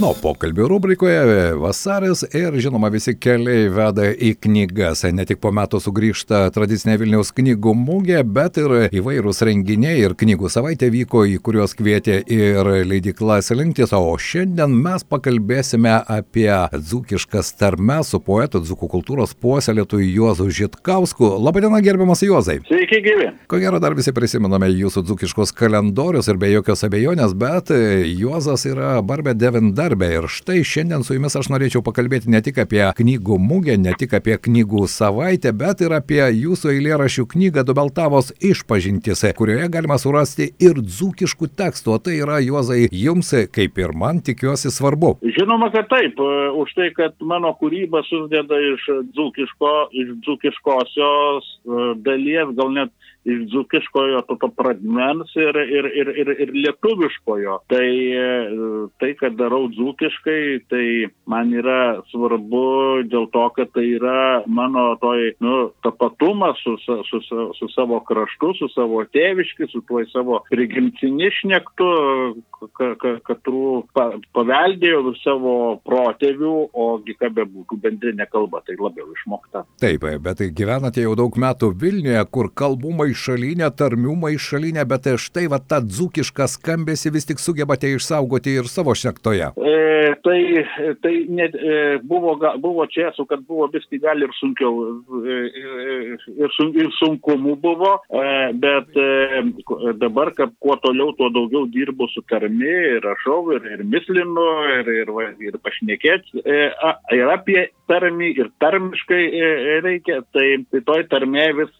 Nu, pokalbių rubrikoje vasaris ir žinoma visi keliai veda į knygas. Ne tik po metų sugrįžta tradicinė Vilniaus knygų mūgė, bet ir įvairūs renginiai ir knygų savaitė vyko, į kuriuos kvietė ir leidikla Selinktis. O šiandien mes pakalbėsime apie dzūkiškas tarmes su poetu dzūkų kultūros puoselėtoju Juozu Žitkausku. Labadiena, gerbiamas Juozai. Sveiki, gyvi. Ko gero dar visi prisimename jūsų dzūkiškos kalendorius ir be jokios abejonės, bet Juozas yra Barbė Devindar garbę. Ir štai šiandien su jumis aš norėčiau pakalbėti ne tik apie knygų mugę, ne tik apie knygų savaitę, bet ir apie jūsų eilėrašių knygą Dubeltavos išpažintis, kurioje galima surasti ir dzūkiškų tekstų. O tai yra, Juozai, jums, kaip ir man, tikiuosi svarbu. Žinoma, kad taip. Už tai, kad mano kūryba susideda iš, dzūkiško, iš dzūkiškosios e, dalies, gal net iš dzūkiškojo to, to pradmens ir, ir, ir, ir, ir lietuviškojo. Tai, tai, kad darau dzūkiškai, tai man yra svarbu dėl to, kad tai yra mano toj, nu, tapatumas su, su, su, su savo kraštu, su savo tėviški, su tuo savo prigimtinišnektu, kad pa, paveldėjau savo protėvių, ogi ką bebūtų bendrinė kalba, tai labiau išmokta. Taip, bet gyvenate jau daug metų Vilniuje, kur kalbų maišalinė, tarmių maišalinė, bet štai va tą dzūkišką skambėsi vis tik sugebate išsaugoti ir savo šnektoje. E, tai tai net, e, buvo, buvo čia, su kad buvo vis tik gal ir sunkiau, e, e, ir, sun, ir sunkumų buvo, e, bet e, dabar, kad kuo toliau, tuo daugiau dirbu su tarmi, ir rašau, ir, ir mislinu, ir, ir, ir pašnekėti, e, ir apie tarmį, ir tarmiškai e, reikia, tai, tai toj tarmė vis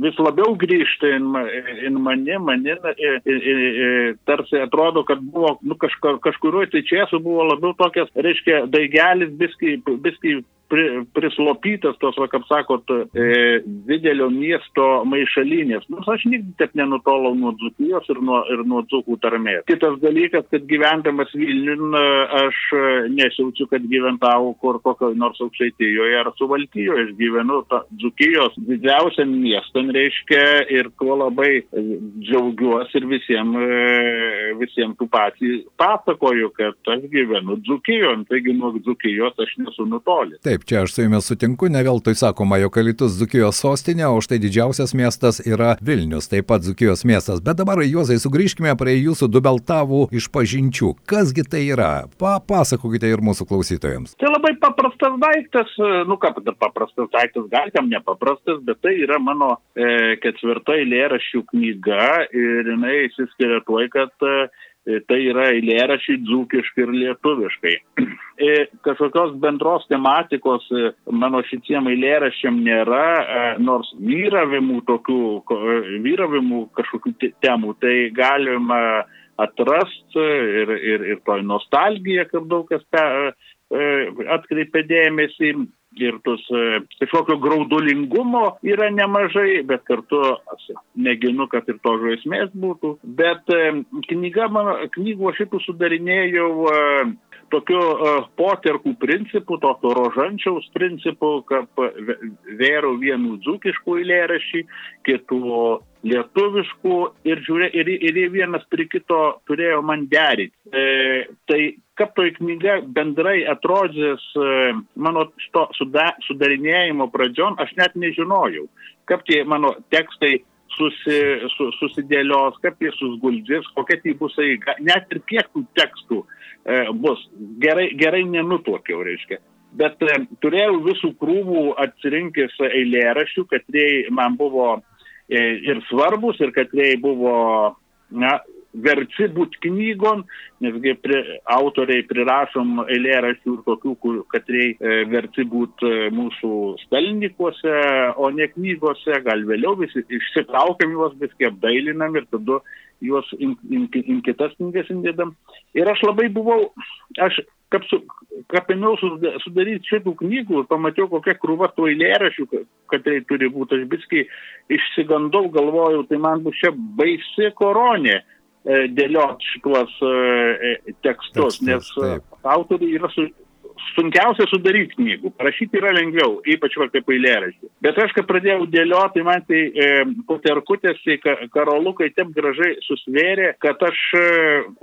vis labiau grįžta in, in mane, mane tarsi atrodo, kad buvo nu, kažkur, kažkuriuo tai čia buvo labiau tokias, reiškia, daigelis biski, biski pri, prislopytas tos, va, kaip sakot, e, didelio miesto maišalinės. Nors aš niekada taip nenutolau nuo dzukijos ir nuo, ir nuo dzukų tarmės. Kitas dalykas, kad gyvendamas Vilniun, aš nesijaučiu, kad gyventau kur kokio nors aukštaitijoje ar suvaltijoje. Aš gyvenu dzukijos didžiausiam miestam, reiškia, ir kuo labai džiaugiuosi ir visiems visiem tų patį pasakoju, kad aš gyvenu dzukijon, taigi nuo dzukijos aš nesu nutolęs. Taip, Taip, čia aš su jumis sutinku, ne veltui sakoma, jog Alitus Zukijos sostinė, o štai didžiausias miestas yra Vilnius, taip pat Zukijos miestas. Bet dabar, Juozai, sugrįžkime prie jūsų dubeltavų išpažinčių. Kasgi tai yra? Papasakokite ir mūsų klausytojams. Tai labai paprastas daiktas, nu ką, paprastas daiktas, gal kam nepaprastas, bet tai yra mano e, ketvirta eilėraščių knyga ir jinai įsiskiria tuo, kad e, tai yra eilėrašiai dzūkiškai ir lietuviškai. E, kažkokios bendros tematikos e, mano šitiem eilėraščiam nėra, e, nors vyravimų tokių, vyravimų kažkokių temų, tai galima atrasti ir, ir, ir toj nostalgija, kaip daug kas atkreipia dėmesį, ir tos kažkokio graudulingumo yra nemažai, bet kartu neginu, kad ir to žaismės būtų. Bet knyga, mano, knygų aš šitų sudarinėjau tokiu poterkų principu, tokio rožančiaus principu, kad vėrų vienų dzūkiškų eilėrašį, kitų lietuviškų ir, žiūrė, ir, ir vienas prie kito turėjo man derinti. E, tai kaip toj knyga bendrai atrodys e, mano šito suda, sudarinėjimo pradžion, aš net nežinojau, kaip tie mano tekstai susi, su, susidėlios, kaip jie susguldys, kokia tai bus eiga, net ir kiek tų tekstų e, bus. Gerai, gerai nenutokiau, reiškia. Bet e, turėjau visų krūvų atsirinkęs eilėraščių, kad jie man buvo ir svarbus, ir kad jie buvo na, verti būti knygom, nesgi pri, autoriai prirašom eilėraščių ir tokių, kur, kad reikia e, verti būti e, mūsų spelnikuose, o ne knygose, gal vėliau visi išsitraukiam juos, viskai apdailinam ir tada juos in, in, in kitas knygas indėdam. Ir aš labai buvau, aš kaip su, kapiniau sudaryti šitų knygų ir pamačiau, kokia krūva tų eilėrašių, kad tai turi būti, aš biski išsigandau, galvojau, tai man bus čia baisi koronė dėlioti šituos e, e, tekstus, tekstus nes taip. autoriai yra su, sunkiausia sudaryti knygų, parašyti yra lengviau, ypač va kaip eilėraštį. Bet aš, kai pradėjau dėlioti, tai man tai e, puterkutės, tai karolukai taip gražiai susvėrė, kad aš e,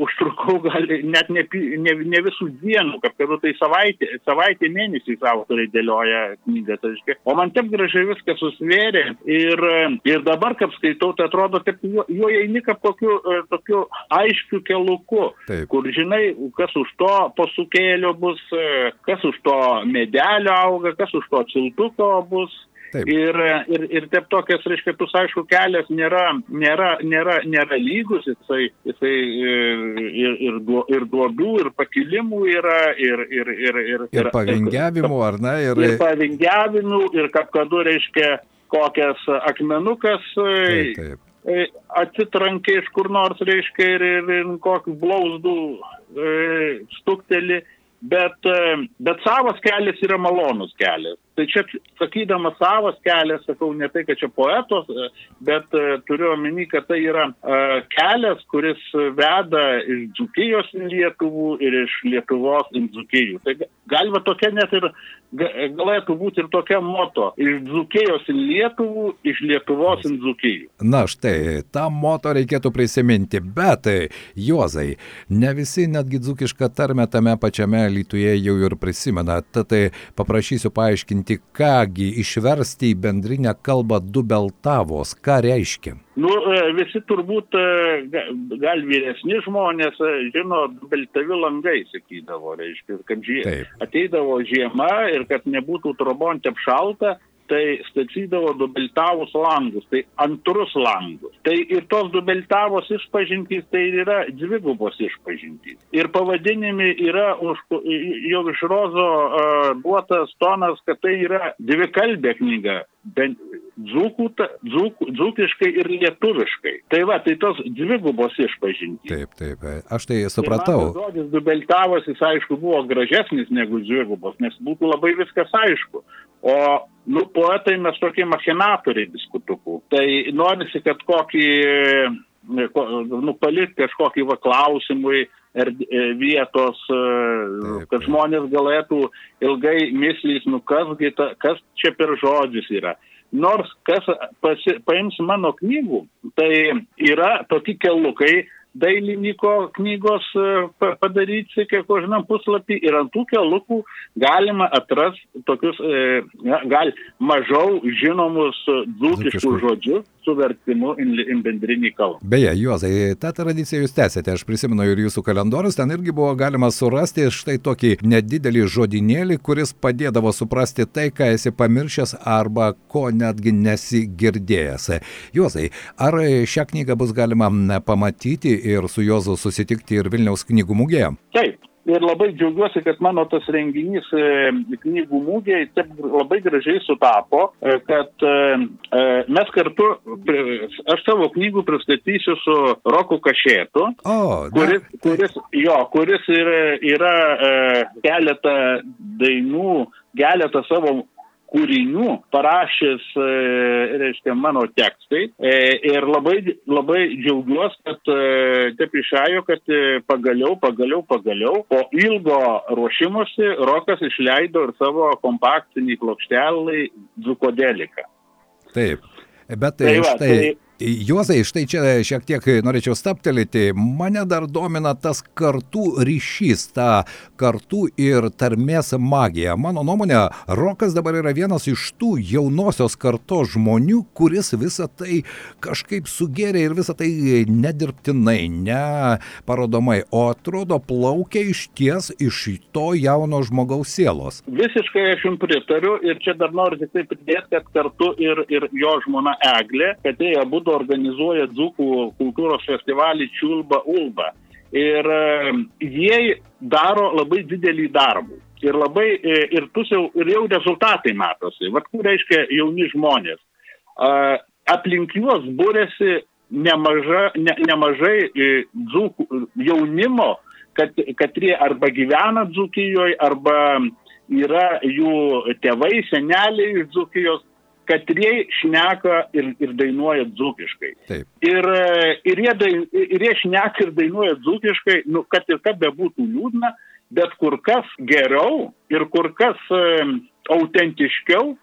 užtrukau gal net ne, ne, ne visų dienų, kad kada tai savaitė, savaitė mėnesį autoriai dėlioja knygą. Tai, o man taip gražiai viskas susvėrė ir, ir dabar, kaip skaitau, tai atrodo, kad jo, jo eini kaip kokiu e, tokiu aiškiu keluku, Taip. kur žinai, kas už to posūkėlio bus, e, kas už to medelio auga, kas už to ciltuko bus. Taip. Ir, ir, ir taip tokias, reiškia, tus aišku, kelias nėra, nėra, nėra, nėra lygus, jisai, jisai e, ir, ir, duo, ir duobių, ir pakilimų yra, ir, ir, ir, ir, ir pavingiavimų, ar ne? Ir, ir pavingiavimų, ir kapkadu, reiškia, kokias akmenukas. Taip, taip atsitrankė iš kur nors, reiškia, ir, ir, ir kokį blausdų e, stuktelį, bet, e, bet savas kelias yra malonus kelias. Tai čia, sakydamas savas kelias, sakau ne tai, kad čia poetos, bet uh, turiu omeny, kad tai yra uh, kelias, kuris veda iš Dzukijos į Lietuvų ir iš Lietuvos į Dzukijų. Tai galima tokia net ir, galėtų būti ir tokia moto. Iš Dzukijos į Lietuvų, iš Lietuvos į Dzukijų. Na štai, tą moto reikėtų prisiminti, bet Juozai, ne visi netgi dzukišką tarmę tame pačiame Lietuvoje jau ir prisimena. Tad paprašysiu paaiškinti paaiškinti, kągi išversti į bendrinę kalbą dubeltavos, ką reiškia? Nu, e, visi turbūt, e, gal vyresni žmonės, e, žino, dubeltavi langai, sakydavo, reiškia, kad žie, ateidavo žiema ir kad nebūtų trobonte apšalta, tai statydavo dubeltavus langus, tai antrus langus. Tai ir tos dubeltavos išpažintys tai yra dvigubos išpažintys. Ir pavadinimi yra už, jau iš Rozo uh, duotas tonas, kad tai yra dvikalbė knyga. Bent dzūkų, dzūk, dzūkiškai ir lietuviškai. Tai va, tai tos dvigubos išpažintys. Taip, taip, aš tai supratau. Tai žodis dubeltavos, jis aišku buvo gražesnis negu dvigubos, nes būtų labai viskas aišku. O nu, poetai mes tokie machinatoriai diskutukų. Tai norisi, kad kokį, nu, palikti kažkokį va klausimui er, vietos, Taip, kad žmonės galėtų ilgai myslys, nu kasgi, ta, kas čia per žodžius yra. Nors kas pasi, paims mano knygų, tai yra tokie kelukai, dailininko knygos e, padaryti, kiek žinom, puslapį ir ant tų kelukų galima atrasti tokius, e, gal mažiau žinomus dzūkiškus. žodžius su vertimu į bendrinį kalbą. Beje, Juozai, tą tradiciją jūs tęsėte, aš prisimenu ir jūsų kalendorius, ten irgi buvo galima surasti štai tokį nedidelį žodinėlį, kuris padėdavo suprasti tai, ką esi pamiršęs arba ko netgi nesigirdėjęs. Juozai, ar šią knygą bus galima pamatyti ir su Juozu susitikti ir Vilniaus knygų mugėje? Taip, ir labai džiaugiuosi, kad mano tas renginys e, knygų mūgiai taip labai gražiai sutapo, e, kad e, mes kartu, aš savo knygų pristatysiu su Roku Kašėtu, oh, kuris, kuris, jo, kuris yra, yra keletą dainų, keletą savo kūrinių parašęs, e, reiškia, mano tekstai. E, ir labai, labai džiaugiuosi, kad e, taip išėjo, kad pagaliau, pagaliau, pagaliau, po ilgo ruošimusi, Rokas išleido ir savo kompaktinį plokštelį Dzukodeliką. Taip. Bet tai, tai va, štai, tai Juozai, štai čia šiek tiek norėčiau staptelėti. Mane dar domina tas kartų ryšys, ta kartų ir tarmės magija. Mano nuomonė, Rokas dabar yra vienas iš tų jaunosios kartos žmonių, kuris visą tai kažkaip sugeria ir visą tai nedirbtinai, ne parodomai, o atrodo plaukia iš ties iš to jauno žmogaus sielos. Visiškai aš jums pritariu ir čia dar noriu tik tai pridėti, kad kartu ir, ir jo žmona Eglė, kad jie abu metu organizuoja Dzukų kultūros festivalį Čiulba Ulba. Ir e, jie daro labai didelį darbą. Ir, labai, e, ir, jau, ir jau rezultatai matosi. Vat kur reiškia jauni žmonės. Aplink juos būrėsi nemaža, ne, nemažai e, dzūkų jaunimo, kad, kad jie arba gyvena Dzūkijoje, arba yra jų tėvai, seneliai iš Dzūkijos katrieji šneka ir, ir dainuoja dzūkiškai. Taip. Ir, ir, jie dain, ir jie šneka ir dainuoja dzūkiškai, nu, kad ir kad bebūtų liūdna, bet kur kas geriau ir kur kas autentiškiau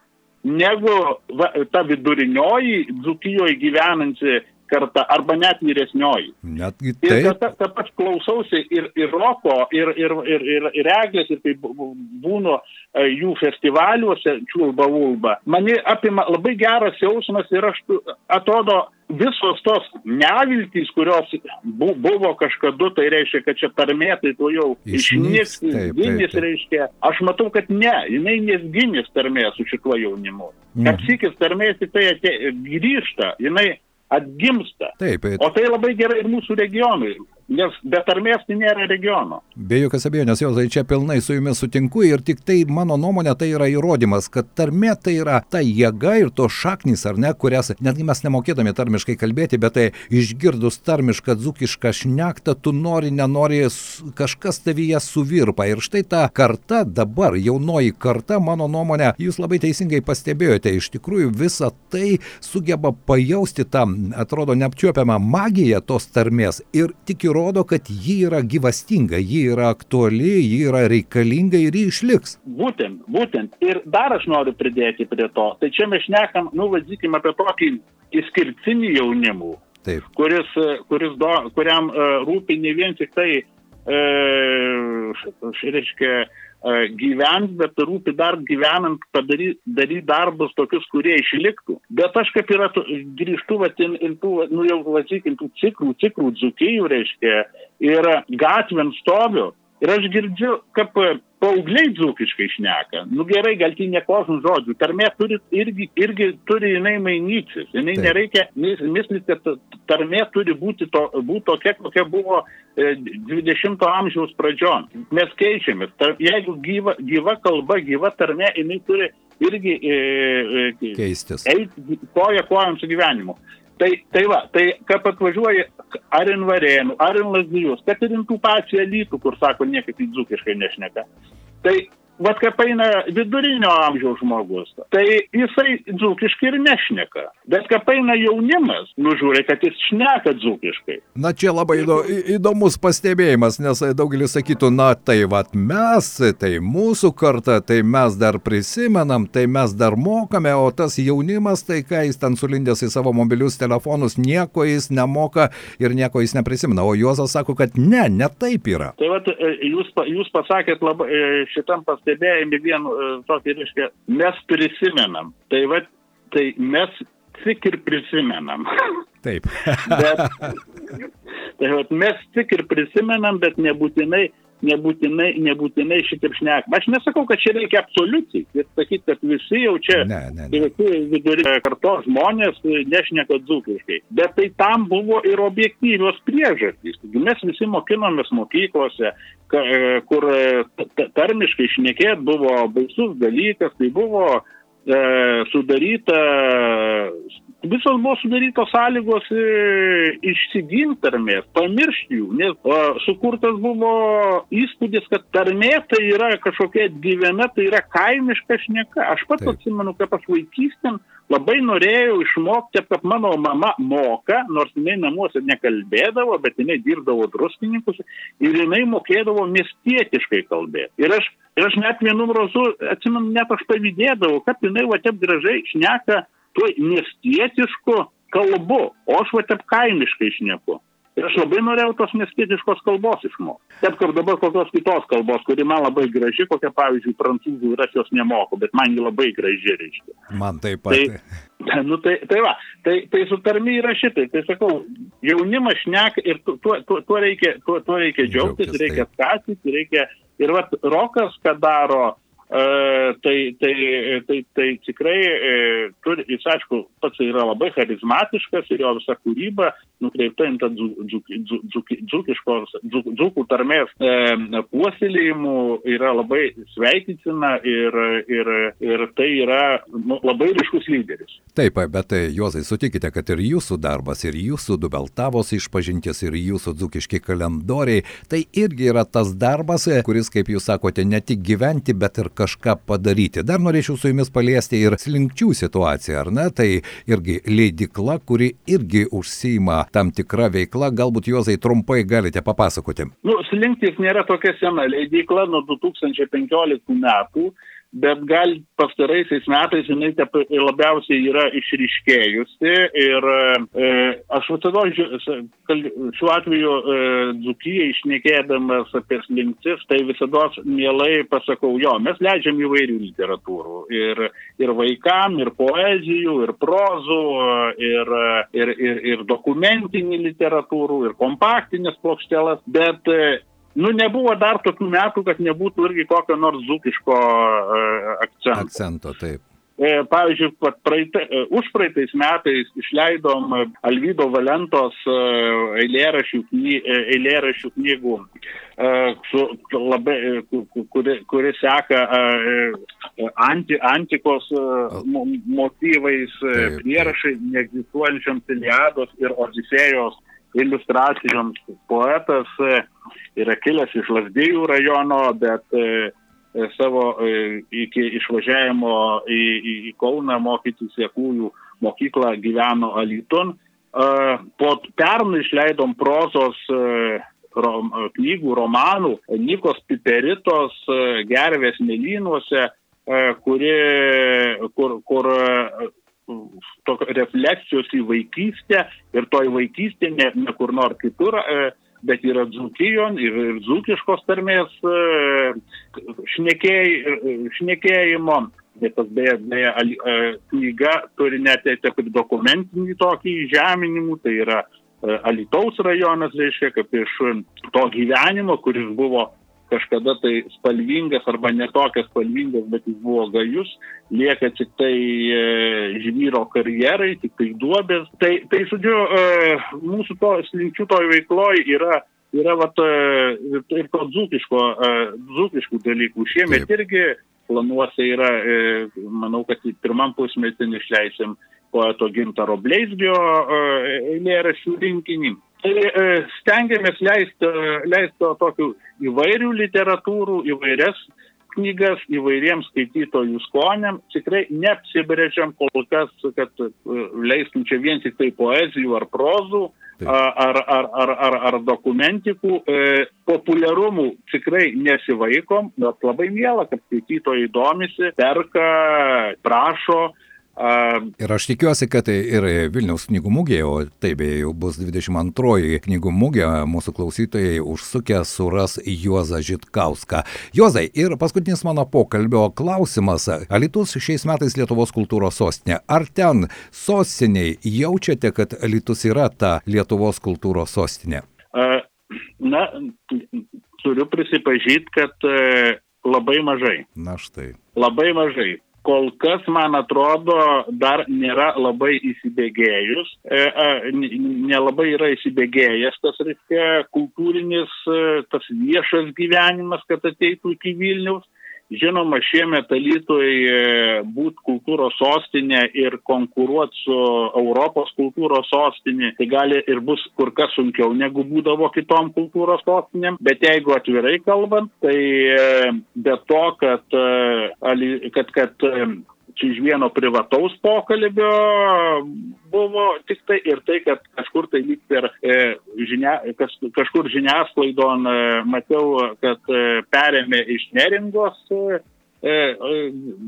negu va, ta vidurinioji Dzukijoje gyvenanti karta arba net vyresnioji. Netgi Ir taip. kad ta pats klausausi ir, ir roko, ir, ir, ir, ir, ir eglės, ir bu- būnu e, jų festivaliuose, čiulba ulba, mane apima labai geras jausmas ir aš tu- atrodo visos tos neviltys, kurios bu, buvo kažkada, tai reiškia, kad čia tarmė, tai to jau Išnyks, ginis, reiškia. Aš matau, kad ne, jinai nesginis tarmė su šituo jaunimu. Mhm. Kapsykis tarmė tik tai atė, grįžta, jinai atgimsta. Taip, O tai labai gerai ir mūsų regionui, nes be tarmės tai nėra regiono. Be jokios abejonės, jau tai čia pilnai su jumis sutinku ir tik tai mano nuomonė tai yra įrodymas, kad tarmė tai yra ta jėga ir tos šaknys, ar ne, kurias netgi mes nemokėdami tarmiškai kalbėti, bet tai išgirdus tarmišką dzukišką šnektą, tu nori, nenori, kažkas tavyje suvirpa. Ir štai ta karta dabar, jaunoji karta, mano nuomonė, jūs labai teisingai pastebėjote, iš tikrųjų visą tai sugeba pajausti tą, atrodo, neapčiuopiamą magiją tos tarmės ir tik įrodo, kad ji yra gyvastinga, ji yra aktuali, ji yra reikalinga ir ji išliks. Būtent, būtent. Ir dar aš noriu pridėti prie to. Tai čia mes šnekam, nu, vadykime apie tokį išskirtinį jaunimų, Taip, kuris, e, kuris do, kuriam uh, rūpi ne vien tik tai, uh, reiškia, gyvent, bet rūpi dar gyvenant padaryti daryt darbus tokius, kurie išliktų. Bet aš kaip yra, tu- grįžtu, vat, in, in tų, nu jau, vadykime, tų ciklų, ciklų dzukijų, reiškia, ir gatvėn stoviu. Ir aš girdžiu, kaip e, paaugliai dzūkiškai šneka. Nu gerai, gal tai nekožų žodžių. Tarmė turi irgi, irgi turi jinai mainytis. Jinai Taip. nereikia mislis, kad tarmė turi būti, to, būti tokia, kokia buvo e, 20 amžiaus pradžion. Mes keičiamės. Tar, jeigu gyva, gyva kalba, gyva tarmė, jinai turi irgi e, e, keistis. eiti koja kojam su gyvenimu. Tai, tai va, tai kaip atvažiuoji ar in Varėnų, ar in Lazdijus, kad ir in tų pačių elitų, kur sako, niekaip į dzūkiškai nešneka. Tai Vat kaip eina vidurinio amžiaus žmogus, tai jisai dzūkiškai ir nešneka. Bet kaip eina jaunimas, nužiūrė, kad jis šneka dzūkiškai. Na čia labai įdomus pastebėjimas, nes daugelis sakytų, na tai vat mes, tai mūsų karta, tai mes dar prisimenam, tai mes dar mokame, o tas jaunimas, tai ką jis ten sulindęs į savo mobilius telefonus, nieko jis nemoka ir nieko jis neprisimena. O Juozas sako, kad ne, ne taip yra. Tai vat, e, jūs, jūs pasakėt labai, e, šitam pastebėjimui vien e, tokį, reiškia, mes prisimenam. Tai vat, tai mes tik ir prisimenam. Taip. bet, tai vat, mes tik ir prisimenam, bet nebūtinai, nebūtinai, nebūtinai šitaip šnekam. Aš nesakau, kad čia reikia absoliučiai. Ir sakyti, kad visi jau čia Ne, ne, ne. vidurinio kartos žmonės nešneka dzūkiškai. Bet tai tam buvo ir objektyvios priežastys. Mes visi mokinomės mokyklose, e, kur e, ta- tarmiškai šnekėt buvo baisus dalykas, tai buvo sudaryta, visos buvo sudarytos sąlygos e, išsiginti tarmės, pamiršti jų, nes sukurtas buvo įspūdis, kad tarmė tai yra kažkokia gyvena, tai yra kaimiška šneka. Aš pats atsimenu, kaip aš vaikystėm labai norėjau išmokti, kad mano mama moka, nors jinai namuose nekalbėdavo, bet jinai dirbdavo druskininkus ir jinai mokėdavo miestietiškai kalbėti. Ir aš, ir aš net vienu razu, atsimenu, net aš pavydėdavau, kad jinai va taip gražiai šneka tuo miestietišku kalbu, o aš va taip kaimiškai šneku. Ir aš labai norėjau tos miestietiškos kalbos išmokti. Taip kaip dabar kokios kitos kalbos, kuri man labai graži, kokia pavyzdžiui prancūzų ir aš jos nemoku, bet man ji labai graži reiškia. Man taip pat. Tai, nu, tai, tai va, tai, tai su tarmi yra šitai. Tai sakau, jaunimas šneka ir tu- tuo, tuo, tuo, reikia, tuo, tuo reikia džiaugtis, Džiaugtis, reikia skatinti, reikia. Ir va, rokas, ką daro, tai, tai, tai, tai tikrai, e, turi, jis aišku, pats yra labai charizmatiškas ir jo visa kūryba nukreipta į tą dzūkų tarmės e, puoselėjimų yra labai sveikintina ir, ir, ir tai yra nu, labai ryškus lyderis. Taip, bet tai, Juozai, sutikite, kad ir jūsų darbas, ir jūsų dubeltavos išpažintis, ir jūsų dzukiški kalendoriai, tai irgi yra tas darbas, kuris, kaip jūs sakote, ne tik gyventi, bet ir kažką padaryti. Dar norėčiau su jumis paliesti ir slinkčių situaciją, ar ne? Tai irgi leidikla, kuri irgi užsima tam tikrą veiklą, galbūt juozai trumpai galite papasakoti. Nu, slinktys nėra tokia sena leidikla nuo 2015 metų bet gal pastaraisiais metais jinai labiausiai yra išryškėjusi ir e, aš tada šiuo atveju e, Dzukijai išnekėdamas apie slinktis, tai visada mielai pasakau, jo, mes leidžiam įvairių literatūrų ir, ir vaikam, ir poezijų, ir prozų, ir, ir, ir, ir dokumentinį literatūrų, ir kompaktinės plokštelas, bet e, Nu, nebuvo dar tokių metų, kad nebūtų irgi kokio nors zukiško uh, akcento. Akcento, taip. E, pavyzdžiui, praeita, e, už praeitais metais išleidom Alvydo Valentos eilėrašių, eilėrašių knygų, su, labai, kuri, kuri seka anti, antikos motyvais, prierašai neegzistuojančiams Iliados ir Odisėjos iliustracijoms. Poetas e, yra kilęs iš Lasdėjų rajono, bet e, e, savo iki išvažiavimo į, į, į Kauną mokytis Jekųjų mokyklą gyveno Alytun. Po pernai išleidom prozos rom, knygų, romanų Nikos Piperitos gervės mėlynuose, kuri, kur, kur refleksijos į vaikystę ir toj vaikystė ne, ne kur nors kitur, e, bet yra dzūkijon ir, ir dzūkiškos tarmės e, šnekėj, e, šnekėjimo. Bet tas beje, beje knyga turi net taip dokumentinį tokį žeminimų, tai yra Alitaus rajonas, reiškia, kaip iš to gyvenimo, kuris buvo kažkada tai spalvingas arba netokias spalvingas, bet jis buvo gajus, lieka tik tai e, žvyro karjerai, tik tai duobės. Tai, tai žodžiu, e, mūsų to slinkčių toj veikloj yra yra vat, e, ir to dzūkiško, dzūkiškų dalykų. Šiemet Taip. irgi planuose yra, manau, kad pirmam pusmetį išleisim poeto Gintaro Bleizgio eilėraščių rinkinį. Tai e, stengiamės leisti, leisti tokių įvairių literatūrų, įvairias knygas įvairiems skaitytojų skoniam. Tikrai neapsibrėžiam kol kas, kad e, leistum čia vien tik tai poezijų ar prozų, ar, ar, ar, ar, ar dokumentikų. E, populiarumų tikrai nesivaikom, bet labai mėla, kad skaitytojai domisi, perka, prašo Ir aš tikiuosi, kad ir Vilniaus knygų mugėje, o tai beje jau bus 22 knygų mugė, mūsų klausytojai užsukę suras Juozą Žitkauską. Juozai, ir paskutinis mano pokalbio klausimas. Alitus šiais metais Lietuvos kultūros sostinė. Ar ten sostiniai jaučiate, kad Alitus yra ta Lietuvos kultūros sostinė? Na, turiu prisipažyti, kad e, labai mažai. Na štai. Labai mažai kol kas, man atrodo, dar nėra labai įsibėgėjus, e, nelabai yra įsibėgėjęs tas, reiškia, kultūrinis, e, tas viešas gyvenimas, kad ateitų iki Vilniaus. Žinoma, šiemet Alytui e, būt kultūros sostinė ir konkuruoti su Europos kultūros sostinė, tai gali ir bus kur kas sunkiau negu būdavo kitom kultūros sostinėm. Bet jeigu atvirai kalbant, tai e, be to, kad, e, kad, kad čia iš vieno privataus pokalbio buvo tik tai ir tai, kad kažkur tai lyg per e, žinia, kas, kažkur žiniasklaidon e, matau, kad e, perėmė iš neringos e, e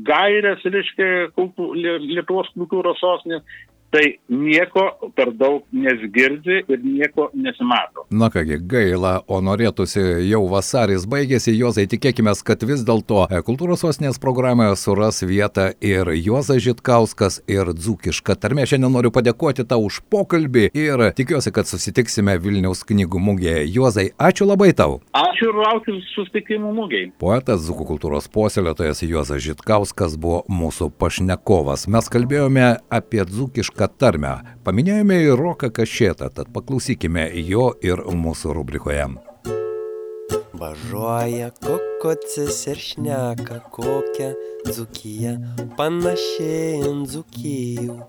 gairės, reiškia, kultū, Lietuvos kultūros sostinės tai nieko per daug nesgirdi ir nieko nesimato. Na kągi, gaila, o norėtųsi jau vasaris baigėsi, Jozai, tikėkime, kad vis dėlto e, kultūros sostinės programoje suras vietą ir Jozas Žitkauskas, ir Dzūkiška tarmė. Šiandien noriu padėkoti tau už pokalbį ir tikiuosi, kad susitiksime Vilniaus knygų mugėje. Jozai, ačiū labai tau. Ačiū ir laukiu susitikimų mugėje. Poetas Dzūkų kultūros puoselėtojas Jozas Žitkauskas buvo mūsų pašnekovas. Mes kalbėjome apie Dzūkišką kad tarmę. Paminėjome ir Roką Kašėtą, tad paklausykime jo ir mūsų rubrikoje. Važiuoja kokocis ir šneka kokią dzukiją, panašiai ant dzukijų.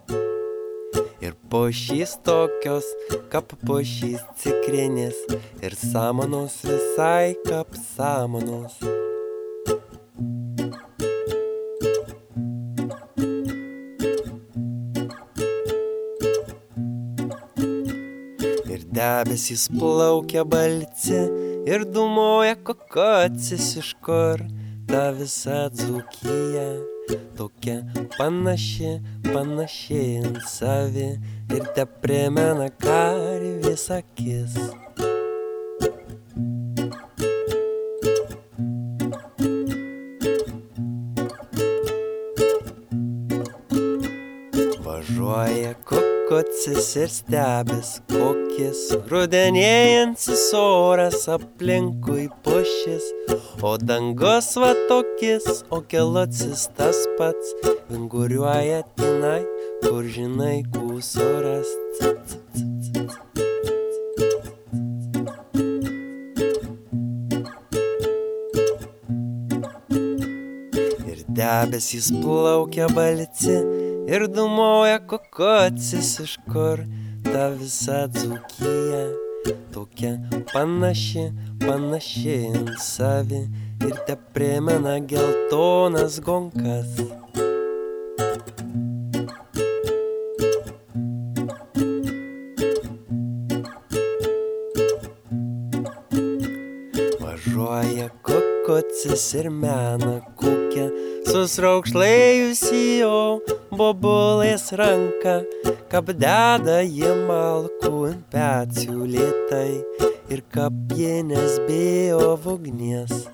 Ir pošys tokios, kaip pošys cikrinės, ir samanos visai kaip samanos. Debesys plaukia balti ir dumoja kokocis iš kur ta visa dzūkija tokia panaši, panaši ant savi ir te primena karvės akis. Kokocis ir stebės, kokis rudenėjantis oras aplinkui pušis, o dangus va tokis, o kelocis tas pats, vinguriuoja tenai, kur žinai, kūsoras. Debesys plaukia balci ir dumoja kokocis iš kur ta visa dzūkija tokia panaši, panaši ant savi ir te primena geltonas gonkas. Važiuoja kokocis ir mena kukę, susraukšlėjusi jo bobulės ranka, kap deda jie malkų ant pečių lietai ir kap jie nesbėjo ugnies.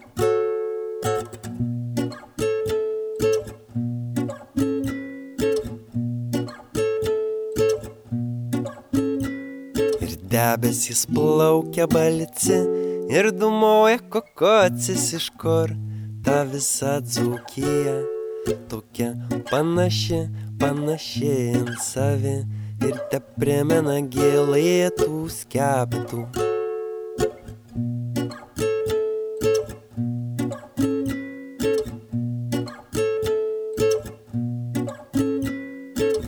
Ir debesys plaukia balci ir dumoja kokocis iš kur ta visa dzūkija tokia panaši, panaši ant savi ir te primena gėlėtų skeptų.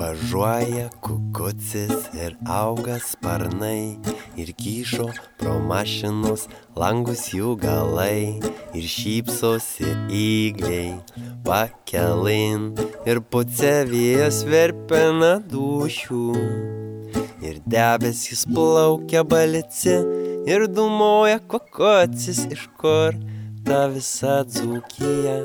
Važiuoja kukucis ir auga sparnai ir kyšo pro mašinos langus jų galai ir šypsosi įgliai pakelin ir puce vėjas verpina dušių ir debesys plaukia balici ir dumoja kokocis iš kur ta visa dzūkija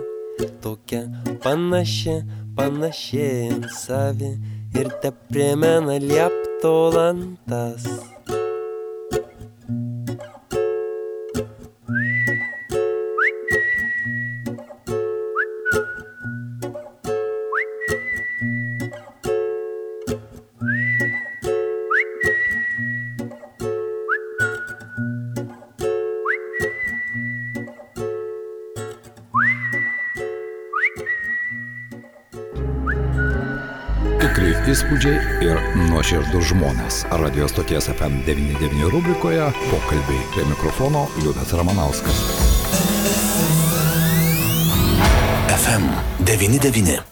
tokia panaši, panaši ant savi ir te primena liepto lantas. Įspūdžiai ir nuoširdus žmonės. Radio stoties FM99 rubrikoje pokalbiai prie mikrofono Liudas Ramanauskas. FM 99.